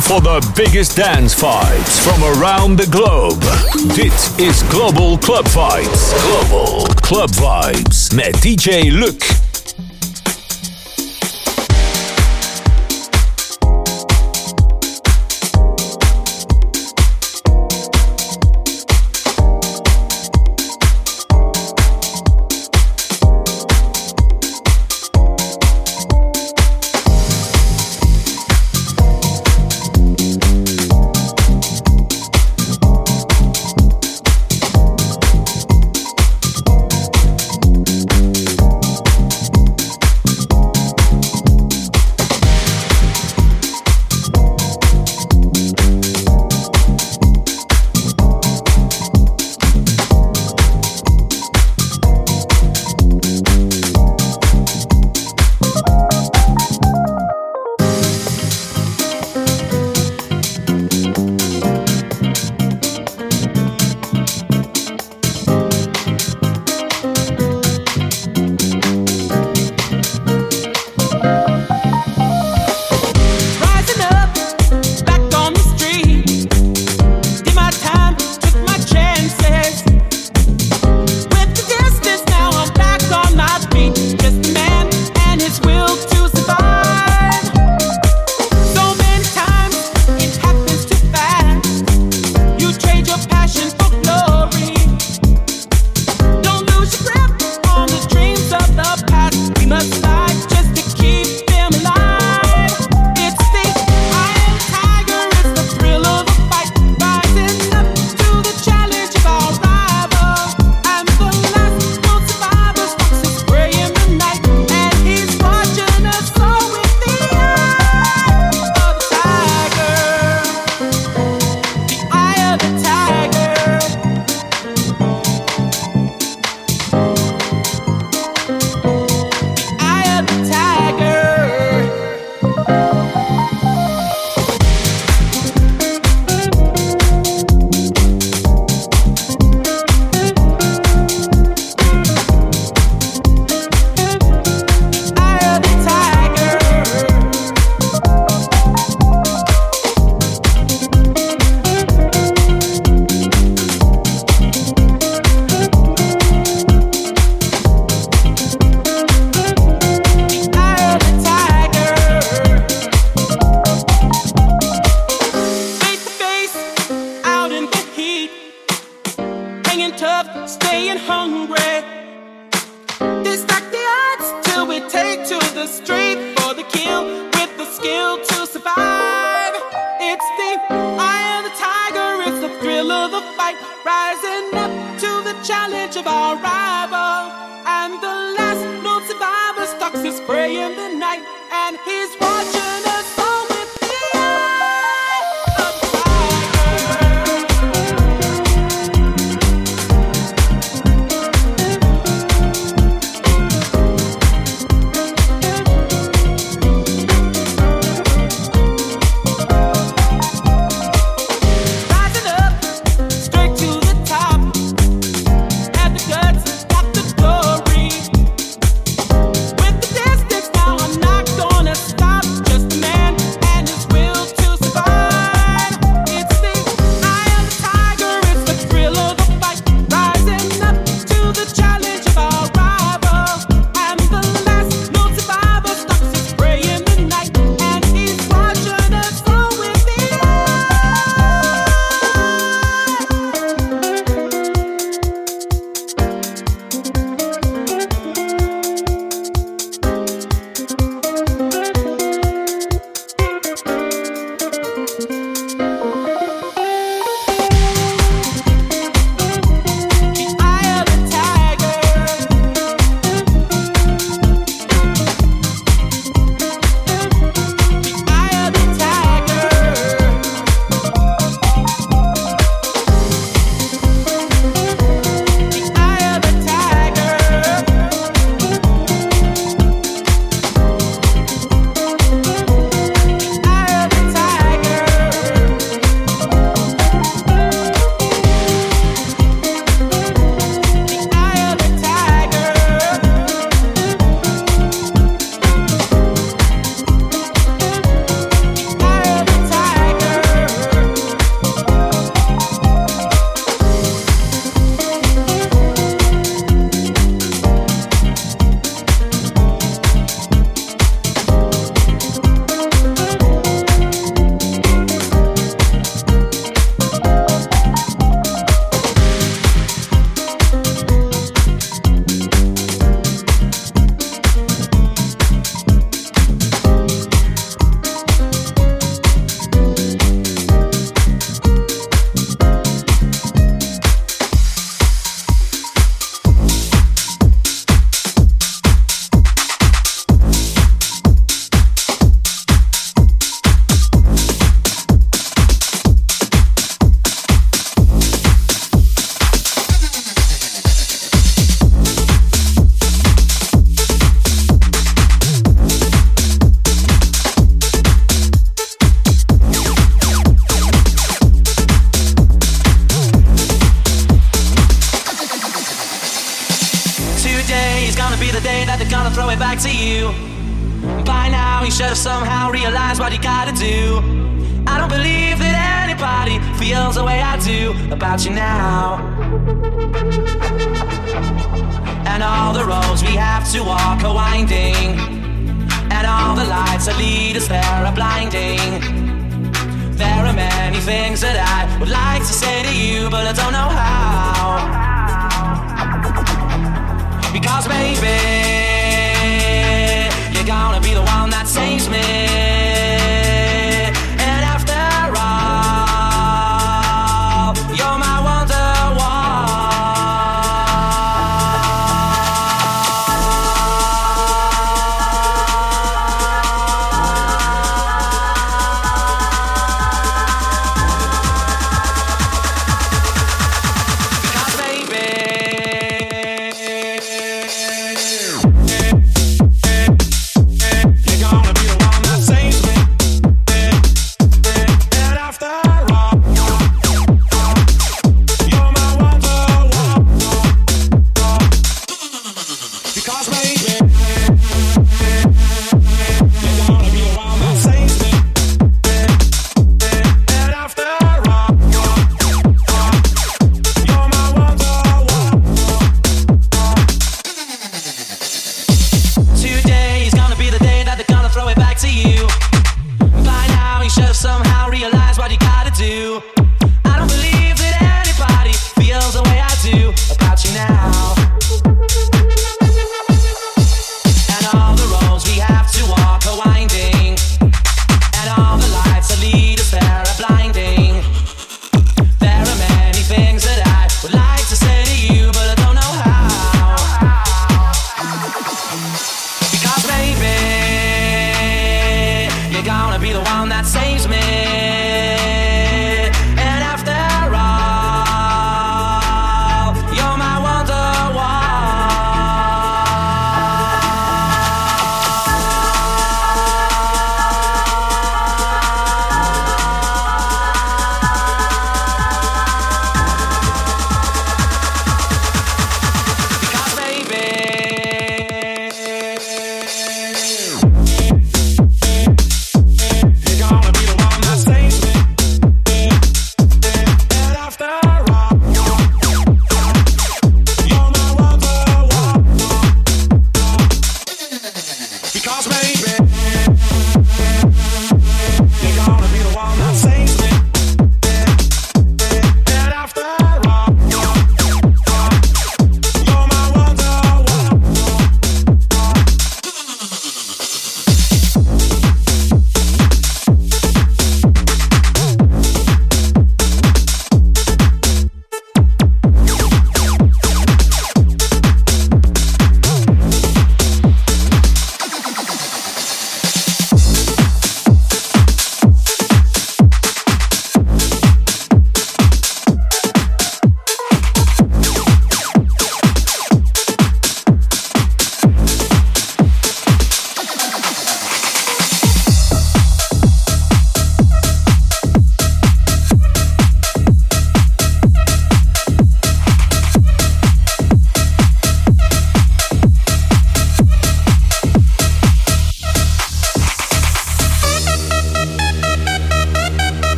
For the biggest dance vibes from around the globe. Dit is Global Club Vibes. Global Club Vibes met DJ Luc.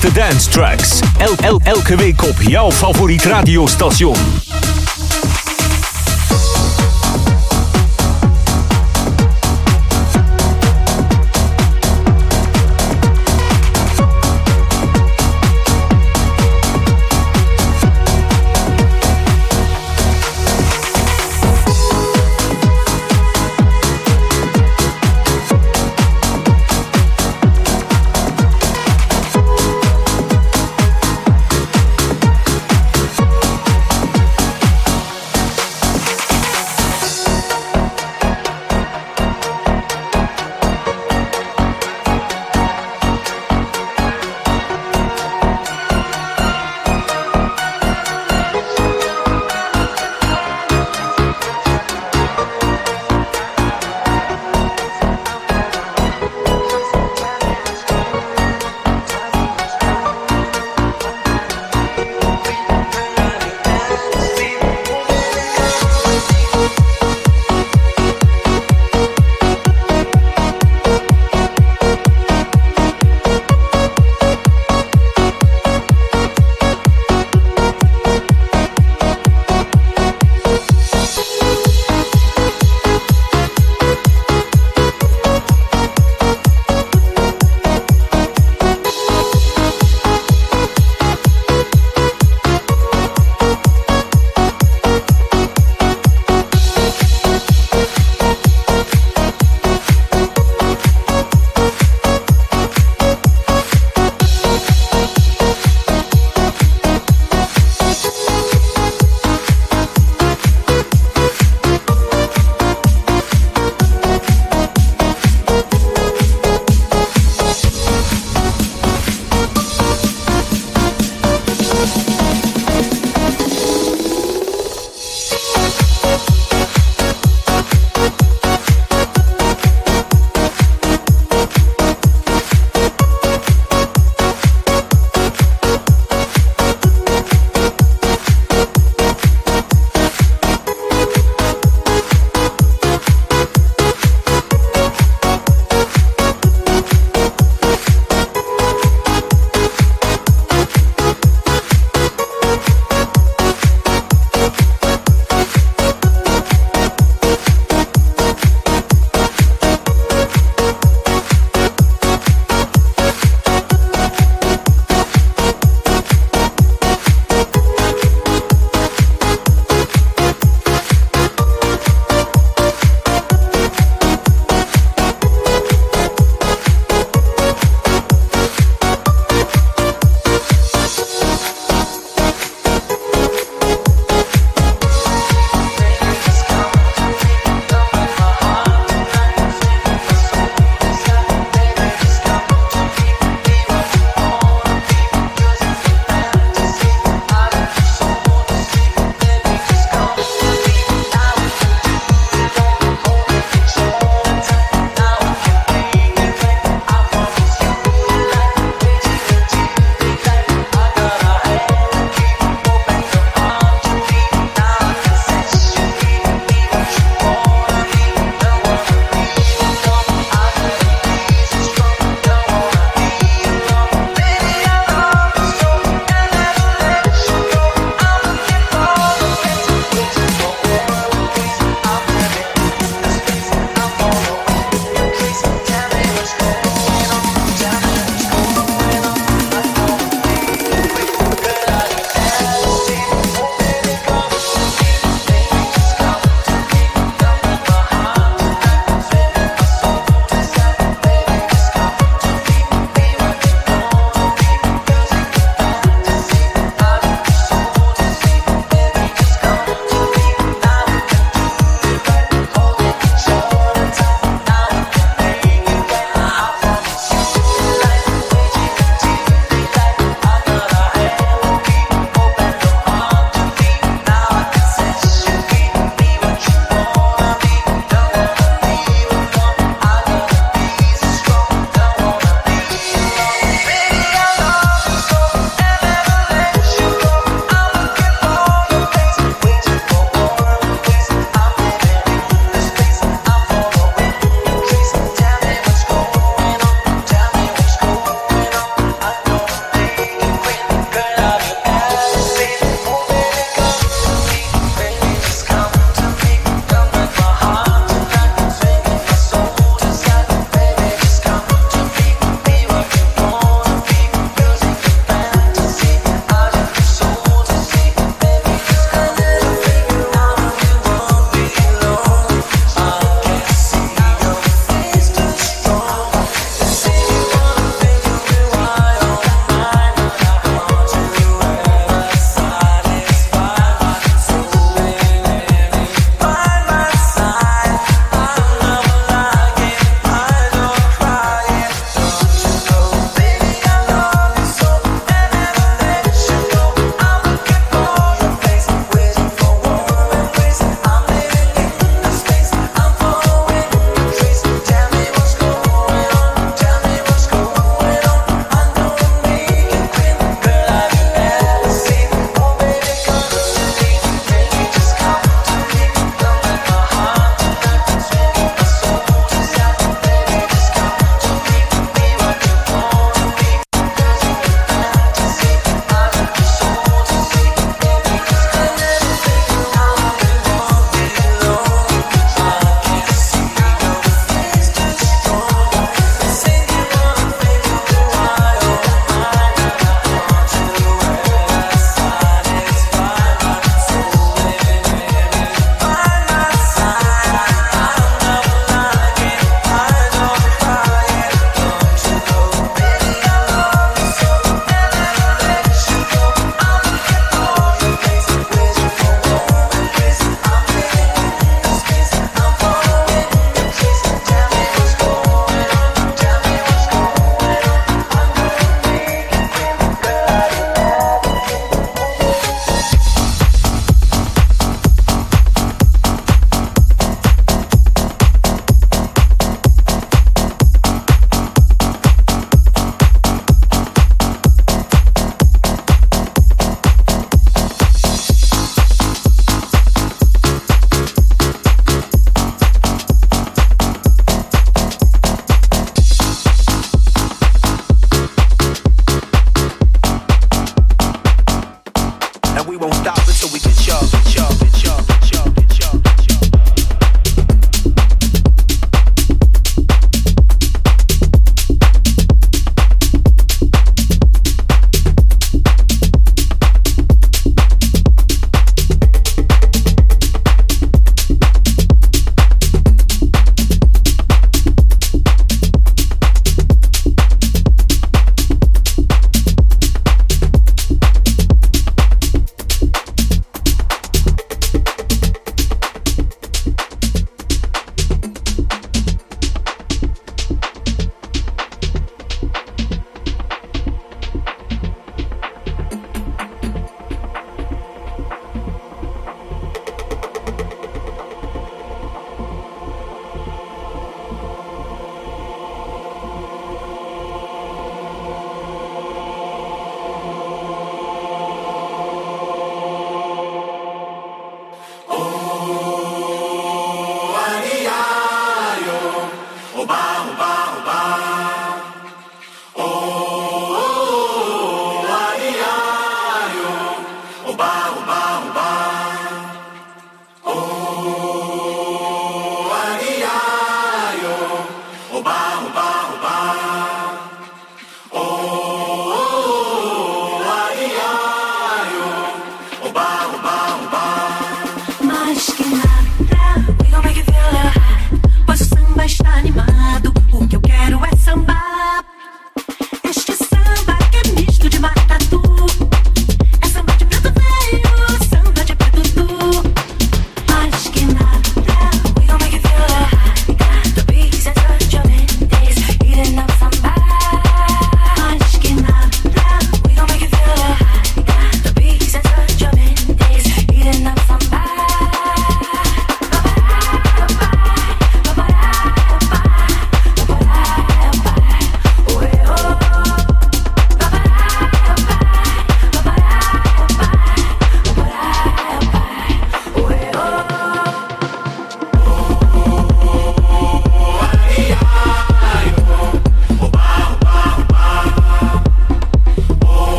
Beste dance tracks. El el elke week op jouw favoriet radiostation.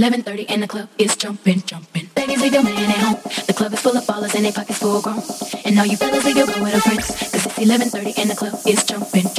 11:30 and the club is jumping, jumping. Ladies, leave your man at home. The club is full of ballers and they pockets full grown. And all you fellas, leave your girl with her friends. Cause it's 11:30 and the club is jumping.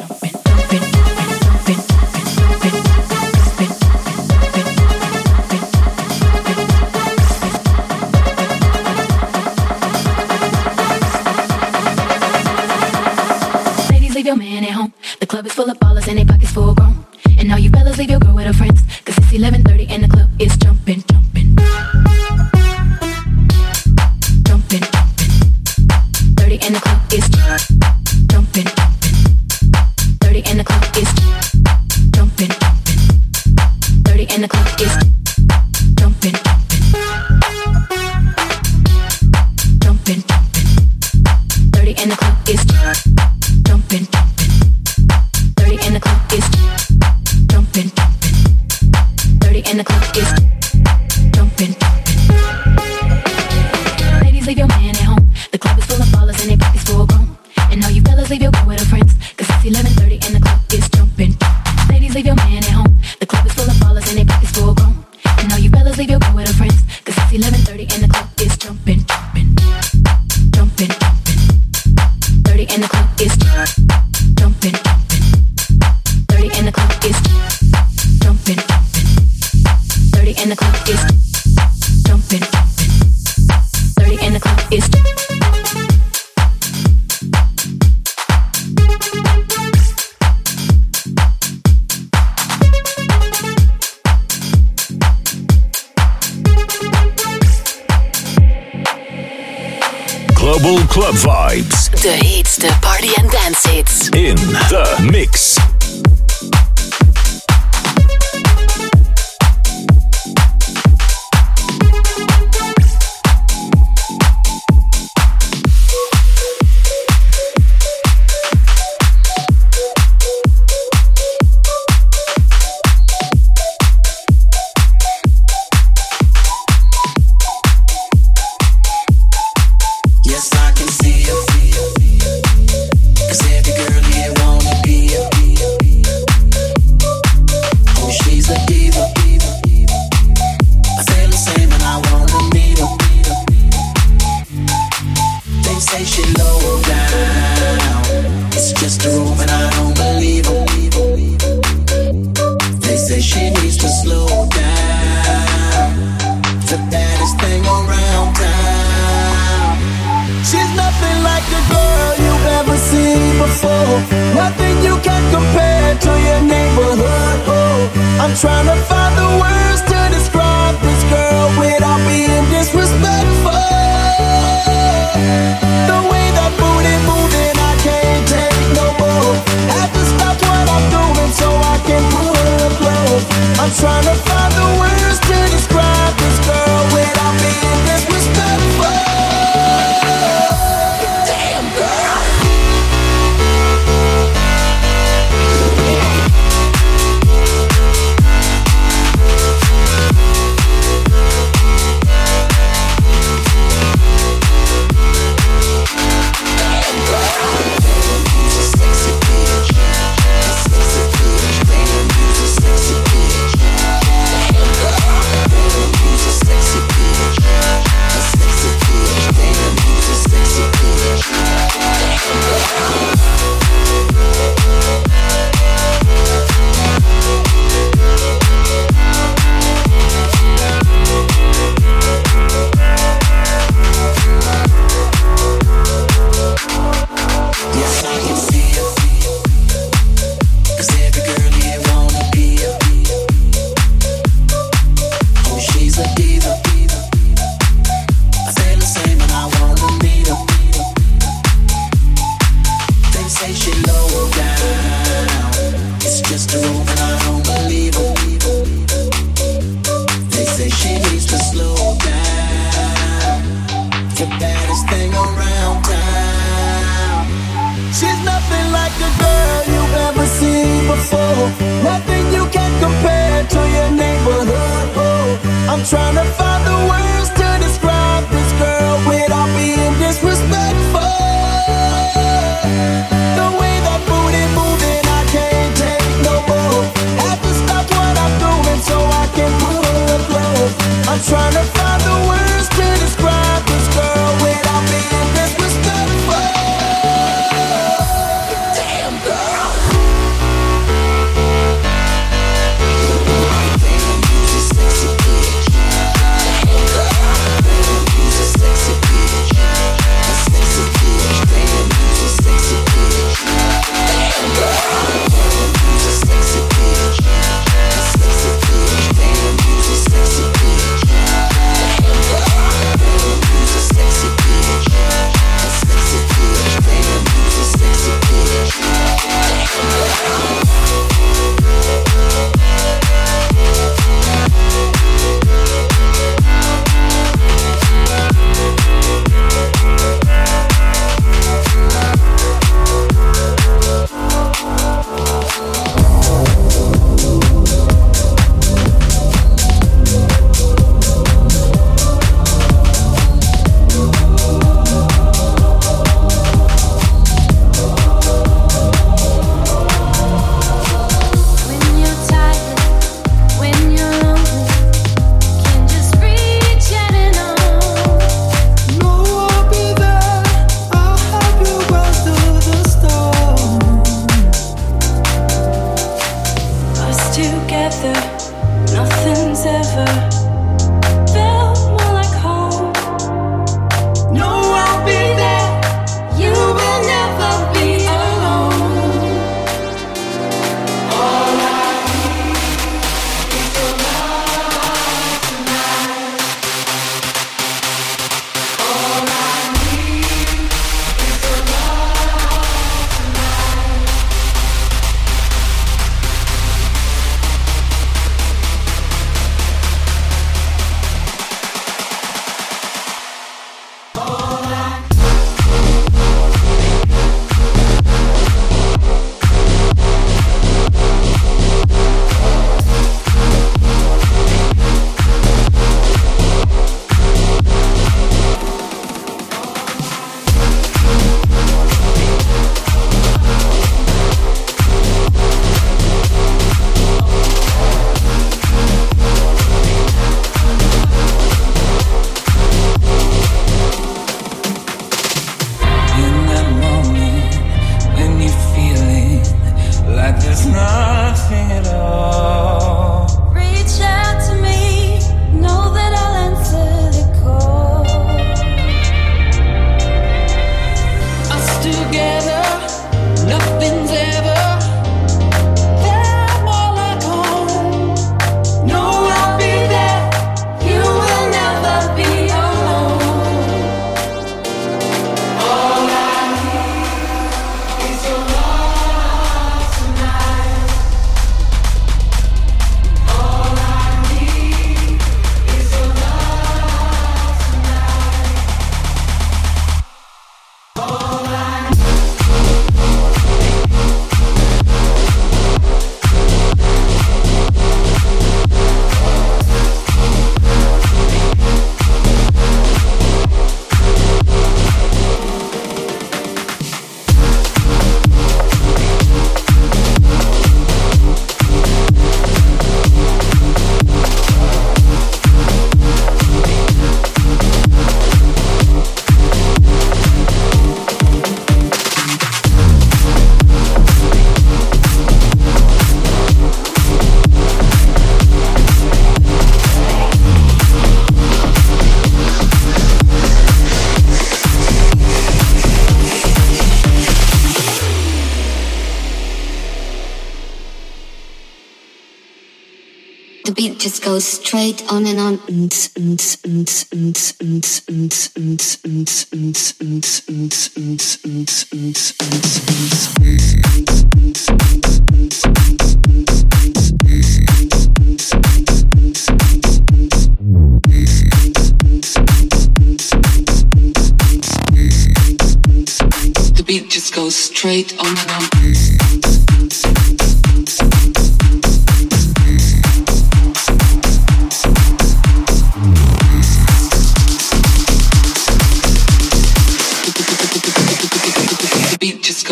The beat just goes straight on and on.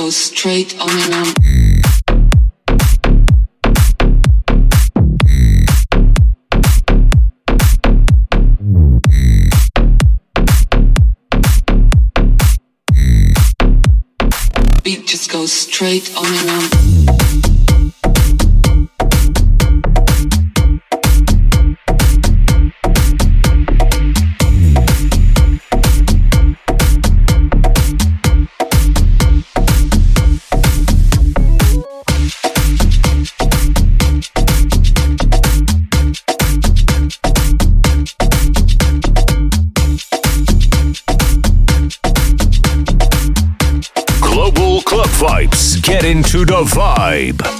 goes straight on and on. beat just goes straight on and on. into the vibe.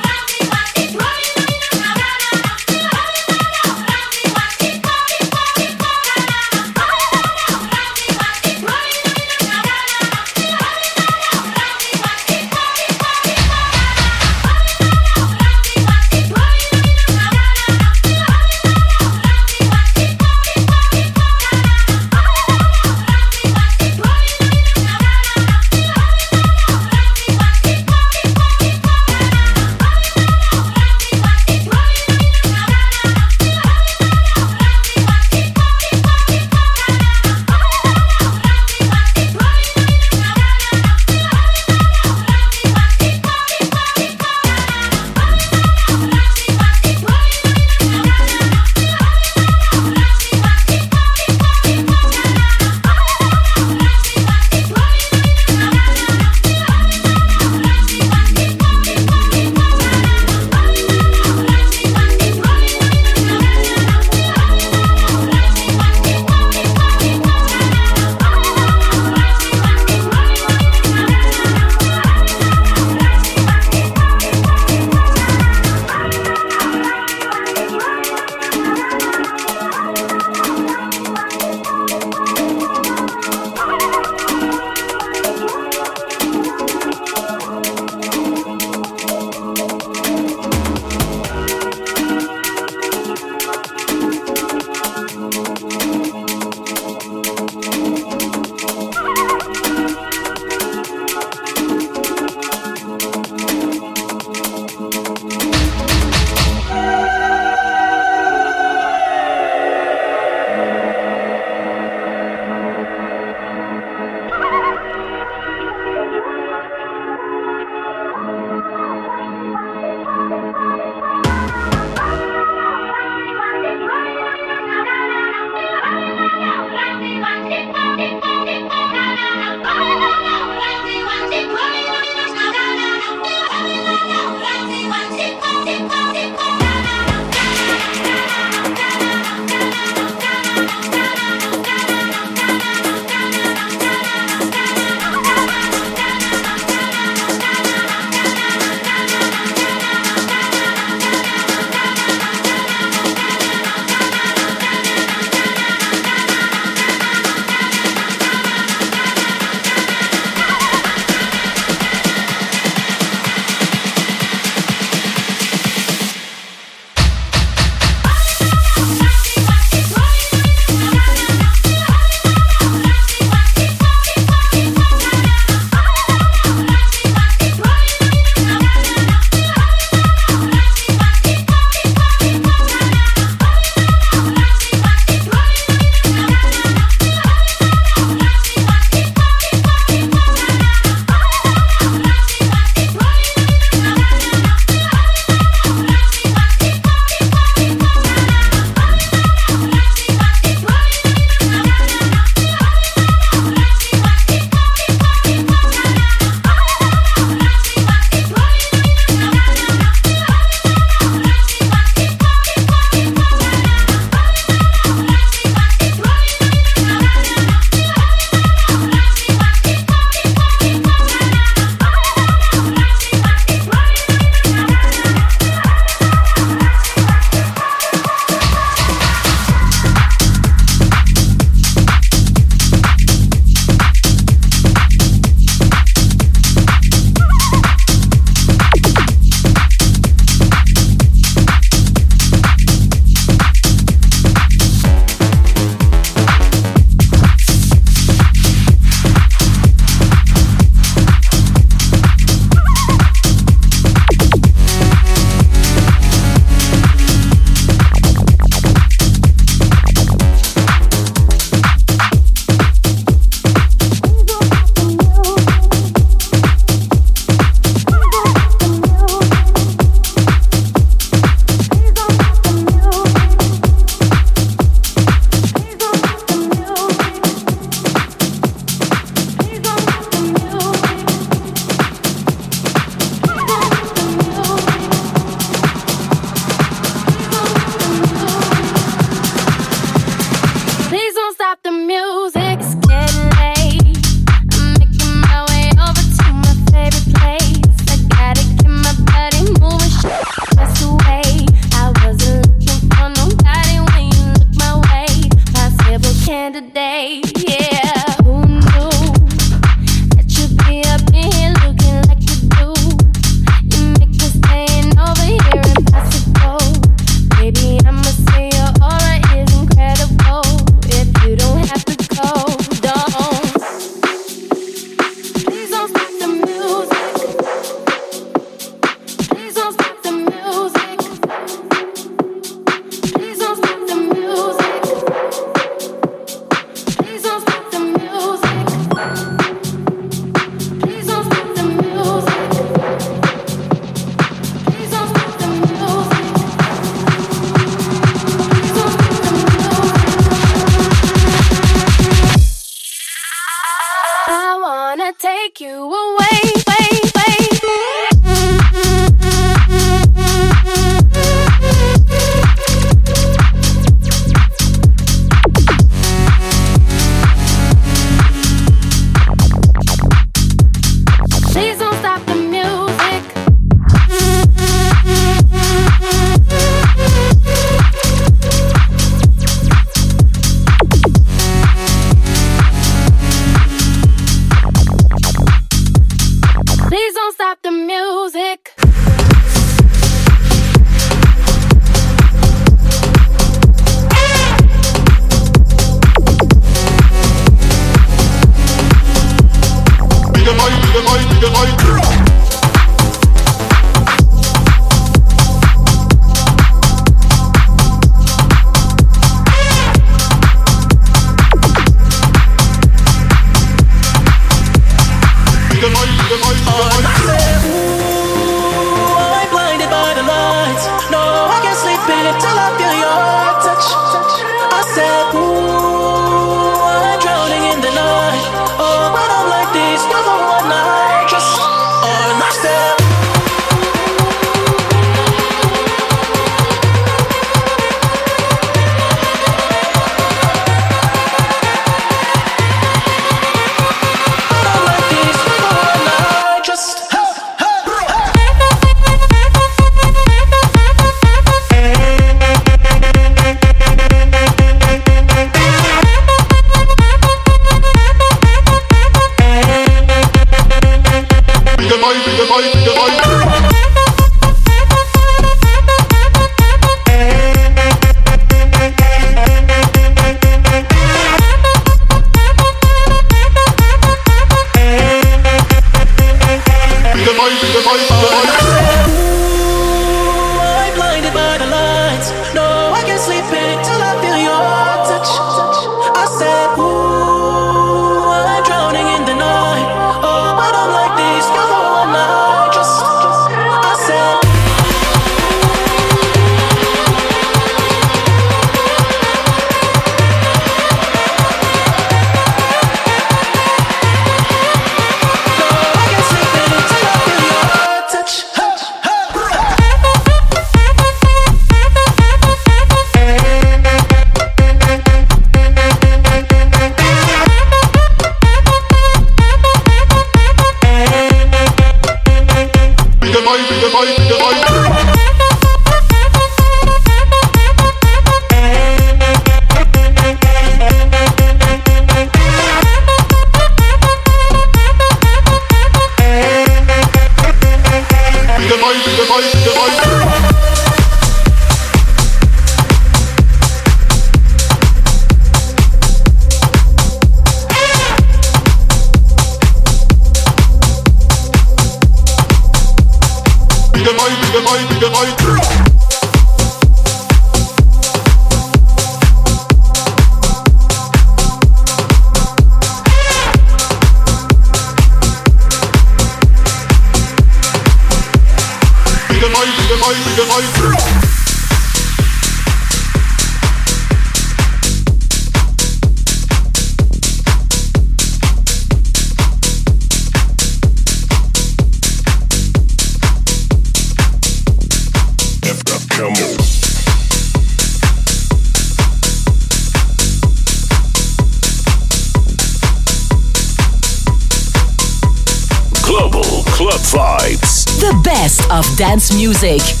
Music.